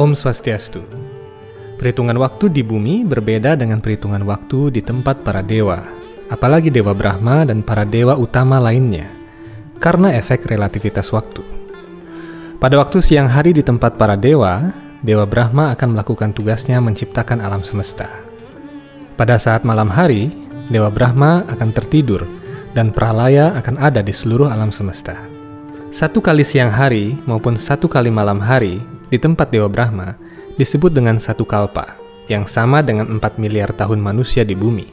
Om Swastiastu. Perhitungan waktu di bumi berbeda dengan perhitungan waktu di tempat para dewa, apalagi dewa Brahma dan para dewa utama lainnya, karena efek relativitas waktu. Pada waktu siang hari di tempat para dewa, dewa Brahma akan melakukan tugasnya menciptakan alam semesta. Pada saat malam hari, dewa Brahma akan tertidur dan pralaya akan ada di seluruh alam semesta. Satu kali siang hari maupun satu kali malam hari di tempat dewa Brahma disebut dengan satu kalpa, yang sama dengan 4 miliar tahun manusia di bumi.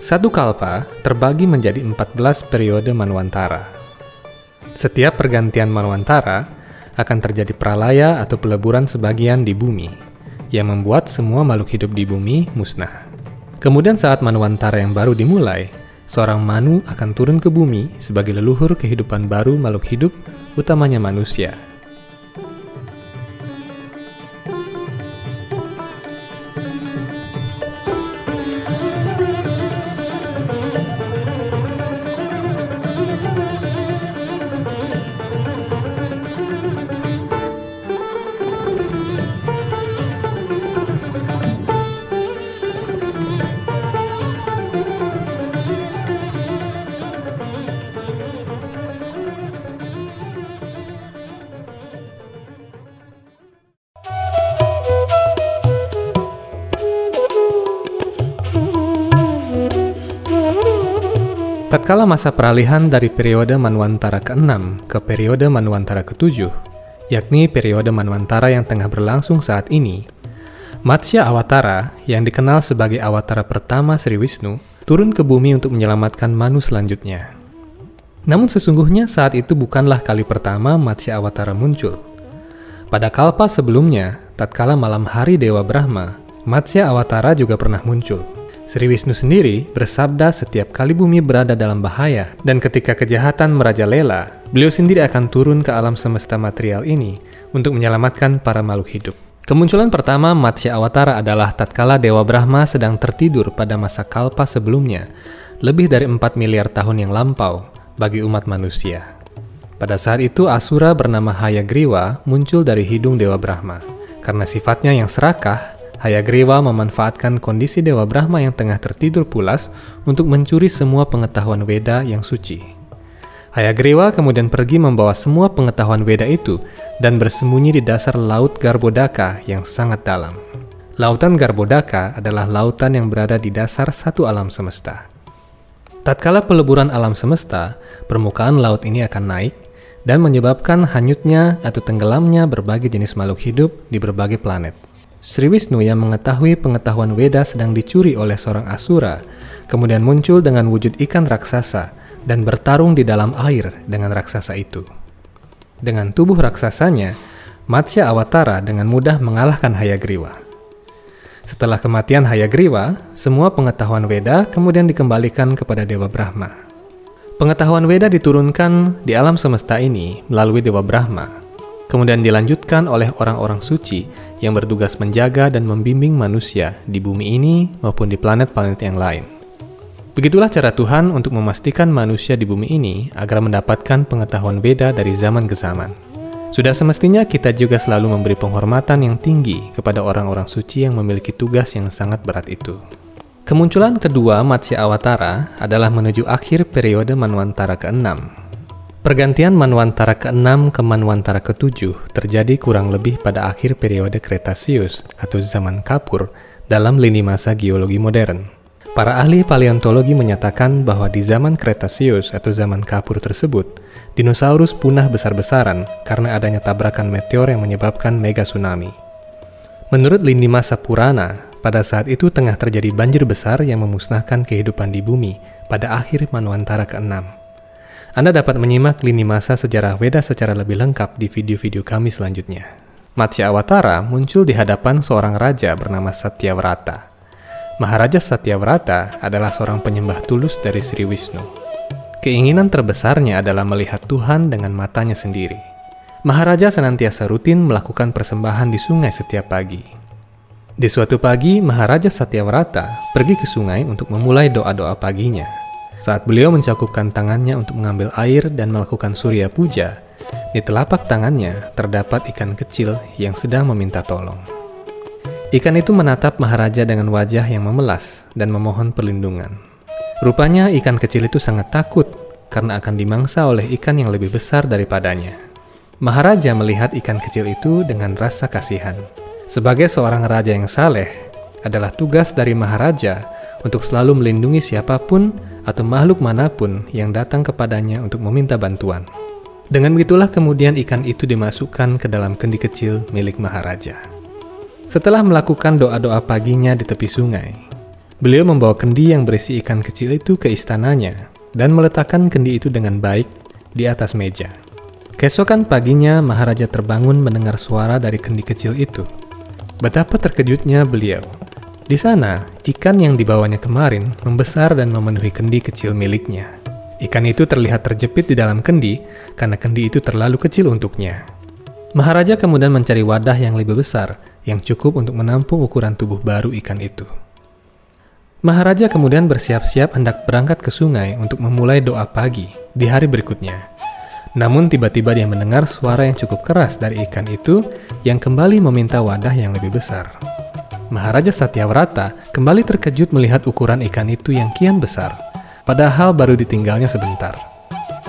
Satu kalpa terbagi menjadi 14 periode Manwantara. Setiap pergantian Manwantara akan terjadi pralaya atau peleburan sebagian di bumi, yang membuat semua makhluk hidup di bumi musnah. Kemudian saat Manwantara yang baru dimulai, seorang Manu akan turun ke bumi sebagai leluhur kehidupan baru makhluk hidup, utamanya manusia. Tatkala masa peralihan dari periode Manwantara ke-6 ke periode Manwantara ke-7, yakni periode Manwantara yang tengah berlangsung saat ini, Matsya Awatara yang dikenal sebagai Awatara pertama Sri Wisnu turun ke bumi untuk menyelamatkan Manu selanjutnya. Namun sesungguhnya saat itu bukanlah kali pertama Matsya Awatara muncul. Pada kalpa sebelumnya, tatkala malam hari Dewa Brahma, Matsya Awatara juga pernah muncul. Sri Wisnu sendiri bersabda setiap kali bumi berada dalam bahaya dan ketika kejahatan merajalela, beliau sendiri akan turun ke alam semesta material ini untuk menyelamatkan para makhluk hidup. Kemunculan pertama Matsya Awatara adalah tatkala Dewa Brahma sedang tertidur pada masa kalpa sebelumnya, lebih dari 4 miliar tahun yang lampau bagi umat manusia. Pada saat itu Asura bernama Hayagriwa muncul dari hidung Dewa Brahma. Karena sifatnya yang serakah, Hayagriwa memanfaatkan kondisi Dewa Brahma yang tengah tertidur pulas untuk mencuri semua pengetahuan Weda yang suci. Hayagriwa kemudian pergi membawa semua pengetahuan Weda itu dan bersembunyi di dasar laut Garbodaka yang sangat dalam. Lautan Garbodaka adalah lautan yang berada di dasar satu alam semesta. Tatkala peleburan alam semesta, permukaan laut ini akan naik dan menyebabkan hanyutnya atau tenggelamnya berbagai jenis makhluk hidup di berbagai planet. Sri Wisnu yang mengetahui pengetahuan Weda sedang dicuri oleh seorang Asura, kemudian muncul dengan wujud ikan raksasa dan bertarung di dalam air dengan raksasa itu. Dengan tubuh raksasanya, Matsya Awatara dengan mudah mengalahkan Hayagriwa. Setelah kematian Hayagriwa, semua pengetahuan Weda kemudian dikembalikan kepada Dewa Brahma. Pengetahuan Weda diturunkan di alam semesta ini melalui Dewa Brahma, kemudian dilanjutkan oleh orang-orang suci yang bertugas menjaga dan membimbing manusia di bumi ini maupun di planet-planet yang lain. Begitulah cara Tuhan untuk memastikan manusia di bumi ini agar mendapatkan pengetahuan beda dari zaman ke zaman. Sudah semestinya kita juga selalu memberi penghormatan yang tinggi kepada orang-orang suci yang memiliki tugas yang sangat berat itu. Kemunculan kedua Matsya Awatara adalah menuju akhir periode Manwantara ke-6 Pergantian Manwantara ke-6 ke Manwantara ke-7 terjadi kurang lebih pada akhir periode Kretasius atau zaman Kapur dalam lini masa geologi modern. Para ahli paleontologi menyatakan bahwa di zaman Kretasius atau zaman Kapur tersebut, dinosaurus punah besar-besaran karena adanya tabrakan meteor yang menyebabkan mega tsunami. Menurut lini masa Purana, pada saat itu tengah terjadi banjir besar yang memusnahkan kehidupan di bumi pada akhir Manwantara ke-6. Anda dapat menyimak lini masa sejarah Weda secara lebih lengkap di video-video kami selanjutnya. Matsya Awatara muncul di hadapan seorang raja bernama Satyavrata. Maharaja Satyavrata adalah seorang penyembah tulus dari Sri Wisnu. Keinginan terbesarnya adalah melihat Tuhan dengan matanya sendiri. Maharaja senantiasa rutin melakukan persembahan di sungai setiap pagi. Di suatu pagi, Maharaja Satyavrata pergi ke sungai untuk memulai doa-doa paginya. Saat beliau mencakupkan tangannya untuk mengambil air dan melakukan surya puja, Di telapak tangannya terdapat ikan kecil yang sedang meminta tolong. Ikan itu menatap Maharaja dengan wajah yang memelas dan memohon perlindungan. Rupanya ikan kecil itu sangat takut karena akan dimangsa oleh ikan yang lebih besar daripadanya. Maharaja melihat ikan kecil itu dengan rasa kasihan. Sebagai seorang raja yang saleh, adalah tugas dari Maharaja untuk selalu melindungi siapa pun atau makhluk mana pun yang datang kepadanya untuk meminta bantuan. Dengan begitulah kemudian ikan itu dimasukkan ke dalam kendi kecil milik Maharaja. Setelah melakukan doa-doa paginya di tepi sungai, beliau membawa kendi yang berisi ikan kecil itu ke istananya dan meletakkan kendi itu dengan baik di atas meja. Keesokan paginya, Maharaja terbangun mendengar suara dari kendi kecil itu. Betapa terkejutnya beliau. Di sana, ikan yang dibawanya kemarin membesar dan memenuhi kendi kecil miliknya. Ikan itu terlihat terjepit di dalam kendi karena kendi itu terlalu kecil untuknya. Maharaja kemudian mencari wadah yang lebih besar yang cukup untuk menampung ukuran tubuh baru ikan itu. Maharaja kemudian bersiap-siap hendak berangkat ke sungai untuk memulai doa pagi di hari berikutnya. Namun tiba-tiba dia mendengar suara yang cukup keras dari ikan itu yang kembali meminta wadah yang lebih besar. Maharaja Satyavrata kembali terkejut melihat ukuran ikan itu yang kian besar padahal baru ditinggalnya sebentar.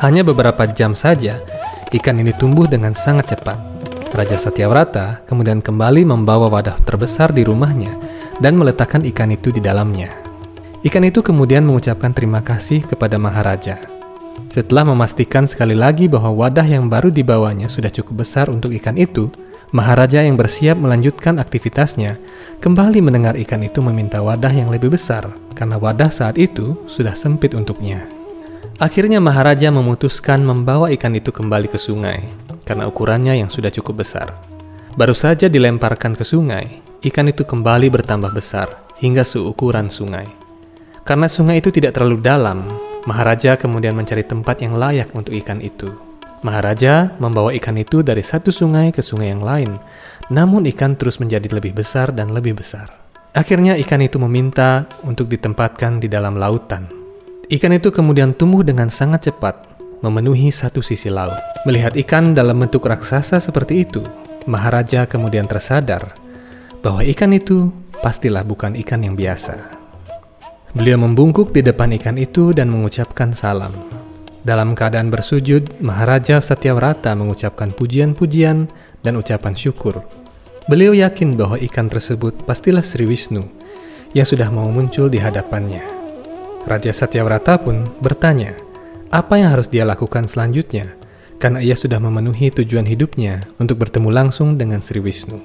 Hanya beberapa jam saja, ikan ini tumbuh dengan sangat cepat. Raja Satyavrata kemudian kembali membawa wadah terbesar di rumahnya dan meletakkan ikan itu di dalamnya. Ikan itu kemudian mengucapkan terima kasih kepada Maharaja. Setelah memastikan sekali lagi bahwa wadah yang baru dibawanya sudah cukup besar untuk ikan itu, Maharaja yang bersiap melanjutkan aktivitasnya kembali mendengar ikan itu meminta wadah yang lebih besar karena wadah saat itu sudah sempit untuknya. Akhirnya Maharaja memutuskan membawa ikan itu kembali ke sungai karena ukurannya yang sudah cukup besar. Baru saja dilemparkan ke sungai, ikan itu kembali bertambah besar hingga seukuran sungai. Karena sungai itu tidak terlalu dalam, Maharaja kemudian mencari tempat yang layak untuk ikan itu. Maharaja membawa ikan itu dari satu sungai ke sungai yang lain, namun ikan terus menjadi lebih besar dan lebih besar. Akhirnya ikan itu meminta untuk ditempatkan di dalam lautan. Ikan itu kemudian tumbuh dengan sangat cepat, memenuhi satu sisi laut. Melihat ikan dalam bentuk raksasa seperti itu, Maharaja kemudian tersadar bahwa ikan itu pastilah bukan ikan yang biasa. Beliau membungkuk di depan ikan itu dan mengucapkan salam. Dalam keadaan bersujud, Maharaja Satyavrata mengucapkan pujian-pujian dan ucapan syukur. Beliau yakin bahwa ikan tersebut pastilah Sri Wisnu yang sudah mau muncul di hadapannya. Raja Satyavrata pun bertanya, apa yang harus dia lakukan selanjutnya karena ia sudah memenuhi tujuan hidupnya untuk bertemu langsung dengan Sri Wisnu.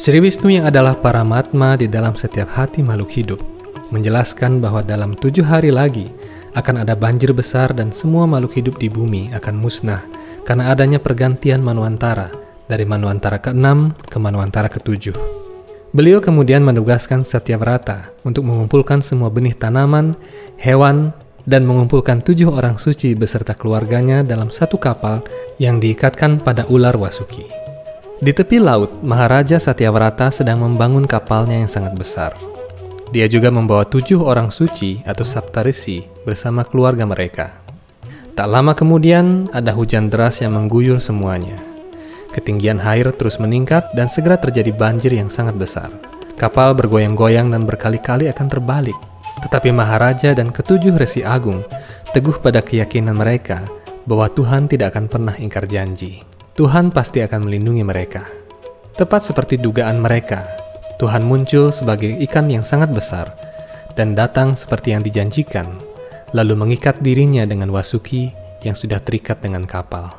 Sri Wisnu yang adalah para matma di dalam setiap hati makhluk hidup, menjelaskan bahwa dalam tujuh hari lagi akan ada banjir besar dan semua makhluk hidup di bumi akan musnah karena adanya pergantian Manuantara dari Manuantara ke-6 ke Manuantara ke-7. Beliau kemudian menugaskan Satyavrata untuk mengumpulkan semua benih tanaman, hewan, dan mengumpulkan tujuh orang suci beserta keluarganya dalam satu kapal yang diikatkan pada ular Wasuki. Di tepi laut, Maharaja Satyavrata sedang membangun kapalnya yang sangat besar. Dia juga membawa tujuh orang suci atau saptarisi bersama keluarga mereka. Tak lama kemudian, ada hujan deras yang mengguyur semuanya. Ketinggian air terus meningkat dan segera terjadi banjir yang sangat besar. Kapal bergoyang-goyang dan berkali-kali akan terbalik. Tetapi Maharaja dan ketujuh Resi Agung teguh pada keyakinan mereka bahwa Tuhan tidak akan pernah ingkar janji. Tuhan pasti akan melindungi mereka. Tepat seperti dugaan mereka, Tuhan muncul sebagai ikan yang sangat besar dan datang seperti yang dijanjikan, lalu mengikat dirinya dengan Wasuki yang sudah terikat dengan kapal.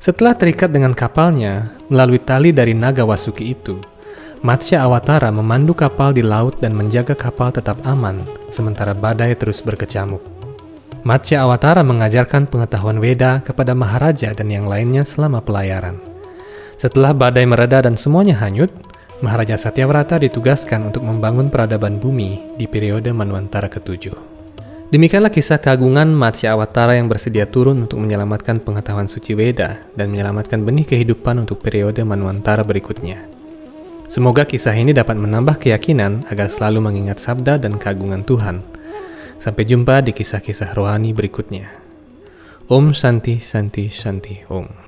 Setelah terikat dengan kapalnya melalui tali dari naga Wasuki itu, Matsya Awatara memandu kapal di laut dan menjaga kapal tetap aman sementara badai terus berkecamuk. Matsya Awatara mengajarkan pengetahuan Weda kepada Maharaja dan yang lainnya selama pelayaran. Setelah badai mereda dan semuanya hanyut, Maharaja Satyavrata ditugaskan untuk membangun peradaban bumi di periode Manwantara ke-7. Demikianlah kisah keagungan Matsya Awatara yang bersedia turun untuk menyelamatkan pengetahuan suci Weda dan menyelamatkan benih kehidupan untuk periode Manwantara berikutnya. Semoga kisah ini dapat menambah keyakinan agar selalu mengingat sabda dan keagungan Tuhan. Sampai jumpa di kisah-kisah rohani berikutnya. Om Santi Santi Santi Om.